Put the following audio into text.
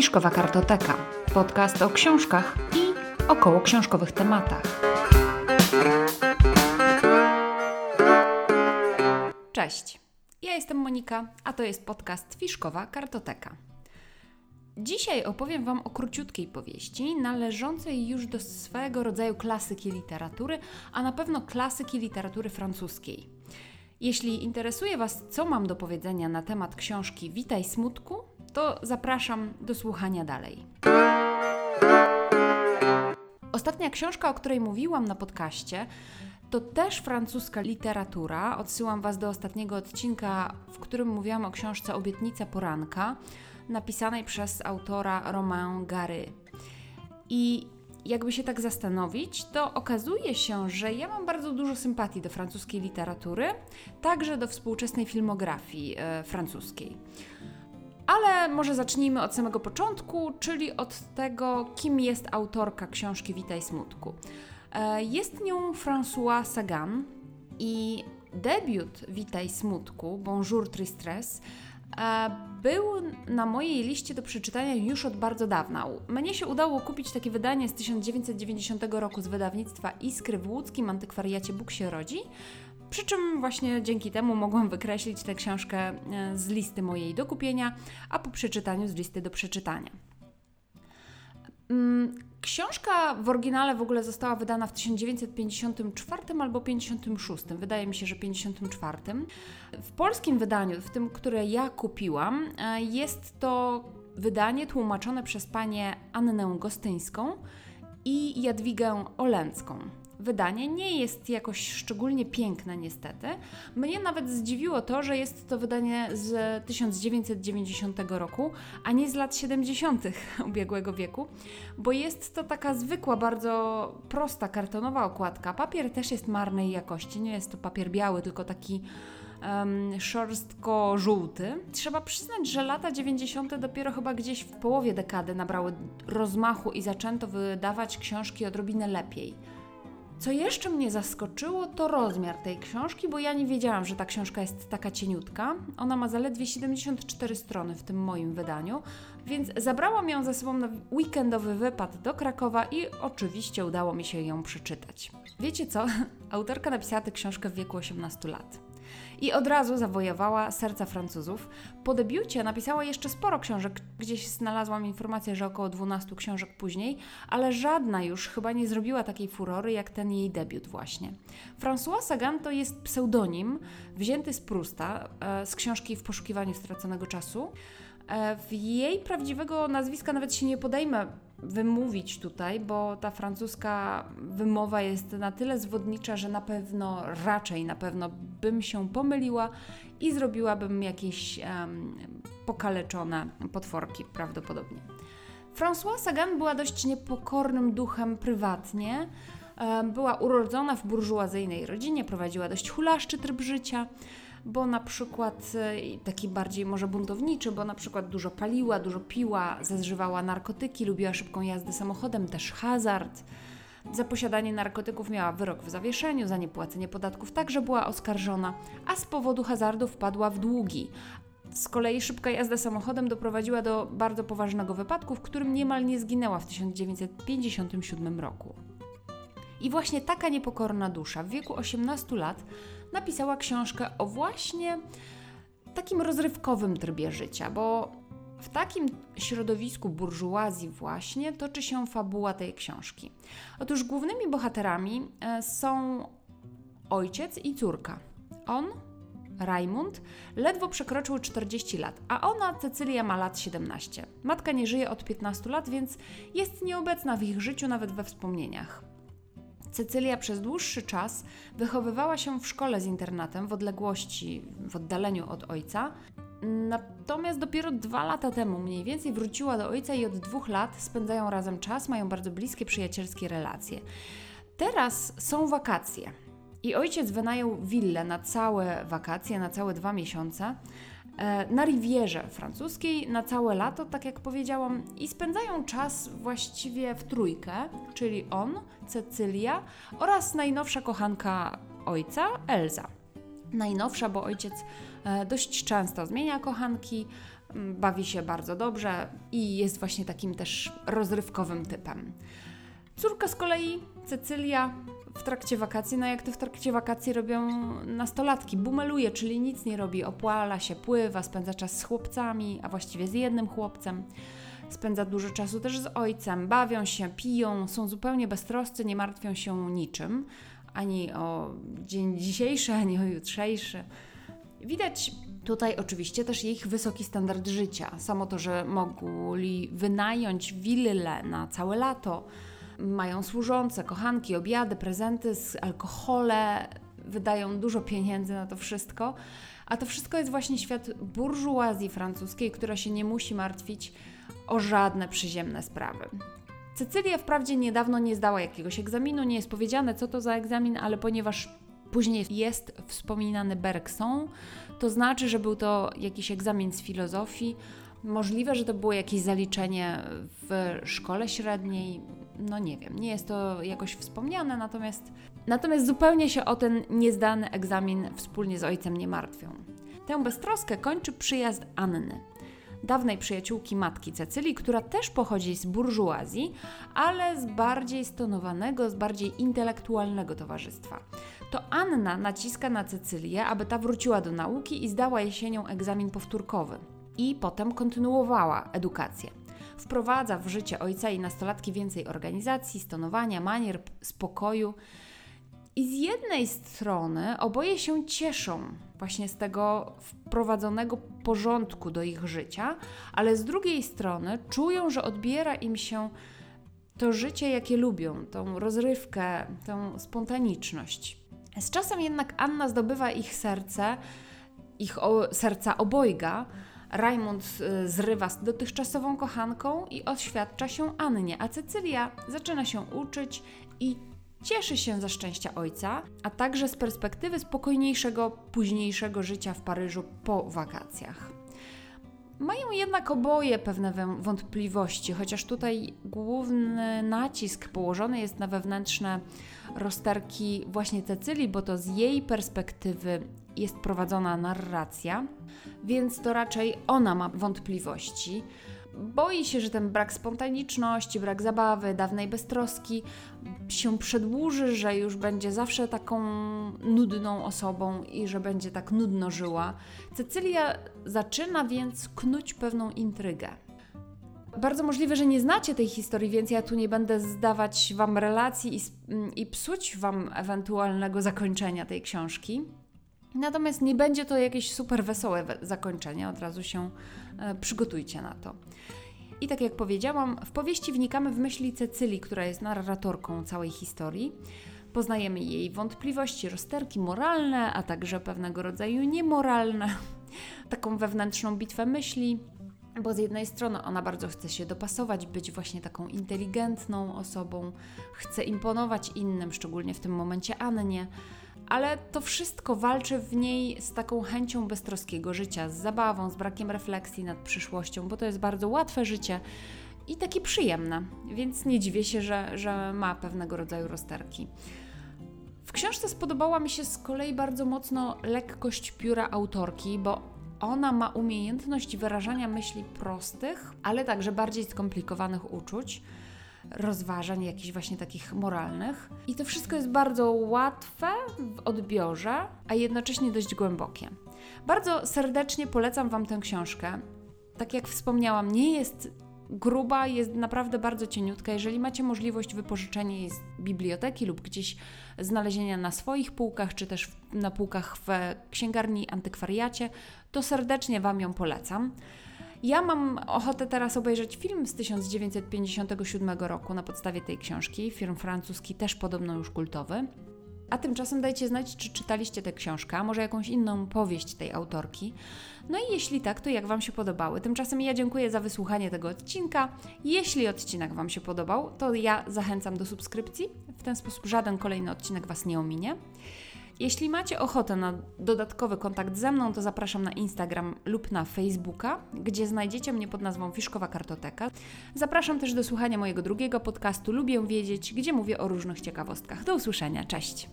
Fiszkowa Kartoteka. Podcast o książkach i około książkowych tematach. Cześć. Ja jestem Monika, a to jest podcast Fiszkowa Kartoteka. Dzisiaj opowiem Wam o króciutkiej powieści, należącej już do swego rodzaju klasyki literatury, a na pewno klasyki literatury francuskiej. Jeśli interesuje Was, co mam do powiedzenia na temat książki Witaj Smutku, to zapraszam do słuchania dalej. Ostatnia książka, o której mówiłam na podcaście, to też francuska literatura. Odsyłam Was do ostatniego odcinka, w którym mówiłam o książce Obietnica Poranka, napisanej przez autora Romain Gary. I jakby się tak zastanowić, to okazuje się, że ja mam bardzo dużo sympatii do francuskiej literatury, także do współczesnej filmografii e, francuskiej. Ale może zacznijmy od samego początku, czyli od tego, kim jest autorka książki Witaj Smutku. E, jest nią François Sagan i debiut Witaj Smutku, Bonjour Tristres, e, był na mojej liście do przeczytania już od bardzo dawna. Mnie się udało kupić takie wydanie z 1990 roku z wydawnictwa Iskry w łódzkim antykwariacie Bóg się rodzi. Przy czym właśnie dzięki temu mogłam wykreślić tę książkę e, z listy mojej do kupienia, a po przeczytaniu z listy do przeczytania. Mm, książka w oryginale w ogóle została wydana w 1954 albo 56. Wydaje mi się, że 54. W polskim wydaniu, w tym, które ja kupiłam, e, jest to wydanie tłumaczone przez panię Annę Gostyńską i Jadwigę Olęcką wydanie nie jest jakoś szczególnie piękne, niestety. Mnie nawet zdziwiło to, że jest to wydanie z 1990 roku, a nie z lat 70. ubiegłego wieku, bo jest to taka zwykła, bardzo prosta kartonowa okładka. Papier też jest marnej jakości, nie jest to papier biały, tylko taki um, szorstko-żółty. Trzeba przyznać, że lata 90. dopiero chyba gdzieś w połowie dekady nabrały rozmachu i zaczęto wydawać książki odrobinę lepiej. Co jeszcze mnie zaskoczyło, to rozmiar tej książki, bo ja nie wiedziałam, że ta książka jest taka cieniutka. Ona ma zaledwie 74 strony w tym moim wydaniu, więc zabrałam ją ze sobą na weekendowy wypad do Krakowa i oczywiście udało mi się ją przeczytać. Wiecie co? Autorka napisała tę książkę w wieku 18 lat i od razu zawojowała serca Francuzów. Po debiucie napisała jeszcze sporo książek, gdzieś znalazłam informację, że około 12 książek później, ale żadna już chyba nie zrobiła takiej furory jak ten jej debiut właśnie. François Sagan to jest pseudonim wzięty z Prusta, e, z książki W poszukiwaniu straconego czasu. E, w jej prawdziwego nazwiska nawet się nie podejmę wymówić tutaj, bo ta francuska wymowa jest na tyle zwodnicza, że na pewno, raczej na pewno bym się pomyliła i zrobiłabym jakieś um, pokaleczone potworki prawdopodobnie. François Sagan była dość niepokornym duchem prywatnie. Była urodzona w burżuazyjnej rodzinie, prowadziła dość hulaszczy tryb życia bo na przykład e, taki bardziej może buntowniczy, bo na przykład dużo paliła, dużo piła, zażywała narkotyki, lubiła szybką jazdę samochodem, też hazard. Za posiadanie narkotyków miała wyrok w zawieszeniu, za niepłacenie podatków także była oskarżona, a z powodu hazardu wpadła w długi. Z kolei szybka jazda samochodem doprowadziła do bardzo poważnego wypadku, w którym niemal nie zginęła w 1957 roku. I właśnie taka niepokorna dusza w wieku 18 lat napisała książkę o właśnie takim rozrywkowym trybie życia, bo w takim środowisku burżuazji właśnie toczy się fabuła tej książki. Otóż głównymi bohaterami e, są ojciec i córka. On, Raimund, ledwo przekroczył 40 lat, a ona, Cecylia, ma lat 17. Matka nie żyje od 15 lat, więc jest nieobecna w ich życiu, nawet we wspomnieniach. Cecylia przez dłuższy czas wychowywała się w szkole z internatem w odległości, w oddaleniu od ojca. Natomiast dopiero dwa lata temu mniej więcej wróciła do ojca i od dwóch lat spędzają razem czas, mają bardzo bliskie, przyjacielskie relacje. Teraz są wakacje i ojciec wynajął willę na całe wakacje, na całe dwa miesiące na Rivierze francuskiej na całe lato, tak jak powiedziałam, i spędzają czas właściwie w trójkę, czyli on, Cecylia oraz najnowsza kochanka ojca, Elza. Najnowsza, bo ojciec e, dość często zmienia kochanki, bawi się bardzo dobrze i jest właśnie takim też rozrywkowym typem. Córka z kolei, Cecylia, w trakcie wakacji, no jak to w trakcie wakacji robią nastolatki, bumeluje, czyli nic nie robi, opłala się, pływa, spędza czas z chłopcami, a właściwie z jednym chłopcem. Spędza dużo czasu też z ojcem, bawią się, piją, są zupełnie beztroscy, nie martwią się niczym, ani o dzień dzisiejszy, ani o jutrzejszy. Widać tutaj oczywiście też ich wysoki standard życia. Samo to, że mogli wynająć willę na całe lato, mają służące, kochanki, obiady, prezenty, alkohole, wydają dużo pieniędzy na to wszystko. A to wszystko jest właśnie świat burżuazji francuskiej, która się nie musi martwić o żadne przyziemne sprawy. Cecylia wprawdzie niedawno nie zdała jakiegoś egzaminu, nie jest powiedziane co to za egzamin, ale ponieważ później jest wspominany Bergson, to znaczy, że był to jakiś egzamin z filozofii. Możliwe, że to było jakieś zaliczenie w szkole średniej, no nie wiem, nie jest to jakoś wspomniane, natomiast, natomiast zupełnie się o ten niezdany egzamin wspólnie z ojcem nie martwią. Tę beztroskę kończy przyjazd Anny, dawnej przyjaciółki matki Cecylii, która też pochodzi z burżuazji, ale z bardziej stonowanego, z bardziej intelektualnego towarzystwa. To Anna naciska na Cecylię, aby ta wróciła do nauki i zdała jesienią egzamin powtórkowy. I potem kontynuowała edukację. Wprowadza w życie ojca i nastolatki więcej organizacji, stonowania, manier, spokoju. I z jednej strony oboje się cieszą właśnie z tego wprowadzonego porządku do ich życia, ale z drugiej strony czują, że odbiera im się to życie, jakie lubią, tą rozrywkę, tą spontaniczność. Z czasem jednak Anna zdobywa ich serce, ich o, serca obojga, Raimund y, zrywa z dotychczasową kochanką i oświadcza się Annie, a Cecylia zaczyna się uczyć i cieszy się ze szczęścia ojca, a także z perspektywy spokojniejszego, późniejszego życia w Paryżu po wakacjach. Mają jednak oboje pewne wątpliwości, chociaż tutaj główny nacisk położony jest na wewnętrzne rozterki właśnie Cecylii, bo to z jej perspektywy jest prowadzona narracja, więc to raczej ona ma wątpliwości. Boi się, że ten brak spontaniczności, brak zabawy, dawnej beztroski się przedłuży, że już będzie zawsze taką nudną osobą i że będzie tak nudno żyła. Cecylia zaczyna więc knuć pewną intrygę. Bardzo możliwe, że nie znacie tej historii, więc ja tu nie będę zdawać Wam relacji i, i psuć Wam ewentualnego zakończenia tej książki. Natomiast nie będzie to jakieś super wesołe zakończenie, od razu się e, przygotujcie na to. I tak jak powiedziałam, w powieści wnikamy w myśli Cecylii, która jest narratorką całej historii. Poznajemy jej wątpliwości, rozterki moralne, a także pewnego rodzaju niemoralne, taką wewnętrzną bitwę myśli, bo z jednej strony ona bardzo chce się dopasować, być właśnie taką inteligentną osobą, chce imponować innym, szczególnie w tym momencie Annie, ale to wszystko walczy w niej z taką chęcią beztroskiego życia, z zabawą, z brakiem refleksji nad przyszłością, bo to jest bardzo łatwe życie i takie przyjemne, więc nie dziwię się, że, że ma pewnego rodzaju rozterki. W książce spodobała mi się z kolei bardzo mocno lekkość pióra autorki, bo ona ma umiejętność wyrażania myśli prostych, ale także bardziej skomplikowanych uczuć rozważań, jakichś właśnie takich moralnych. I to wszystko jest bardzo łatwe w odbiorze, a jednocześnie dość głębokie. Bardzo serdecznie polecam Wam tę książkę. Tak jak wspomniałam, nie jest gruba, jest naprawdę bardzo cieniutka. Jeżeli macie możliwość wypożyczenia jej z biblioteki lub gdzieś znalezienia na swoich półkach, czy też na półkach w księgarni antykwariacie, to serdecznie Wam ją polecam. Ja mam ochotę teraz obejrzeć film z 1957 roku na podstawie tej książki. Film francuski też podobno już kultowy. A tymczasem dajcie znać, czy czytaliście tę książkę, a może jakąś inną powieść tej autorki. No i jeśli tak, to jak Wam się podobały? Tymczasem ja dziękuję za wysłuchanie tego odcinka. Jeśli odcinek Wam się podobał, to ja zachęcam do subskrypcji. W ten sposób żaden kolejny odcinek Was nie ominie. Jeśli macie ochotę na dodatkowy kontakt ze mną, to zapraszam na Instagram lub na Facebooka, gdzie znajdziecie mnie pod nazwą Fiszkowa Kartoteka. Zapraszam też do słuchania mojego drugiego podcastu Lubię Wiedzieć, gdzie mówię o różnych ciekawostkach. Do usłyszenia, cześć!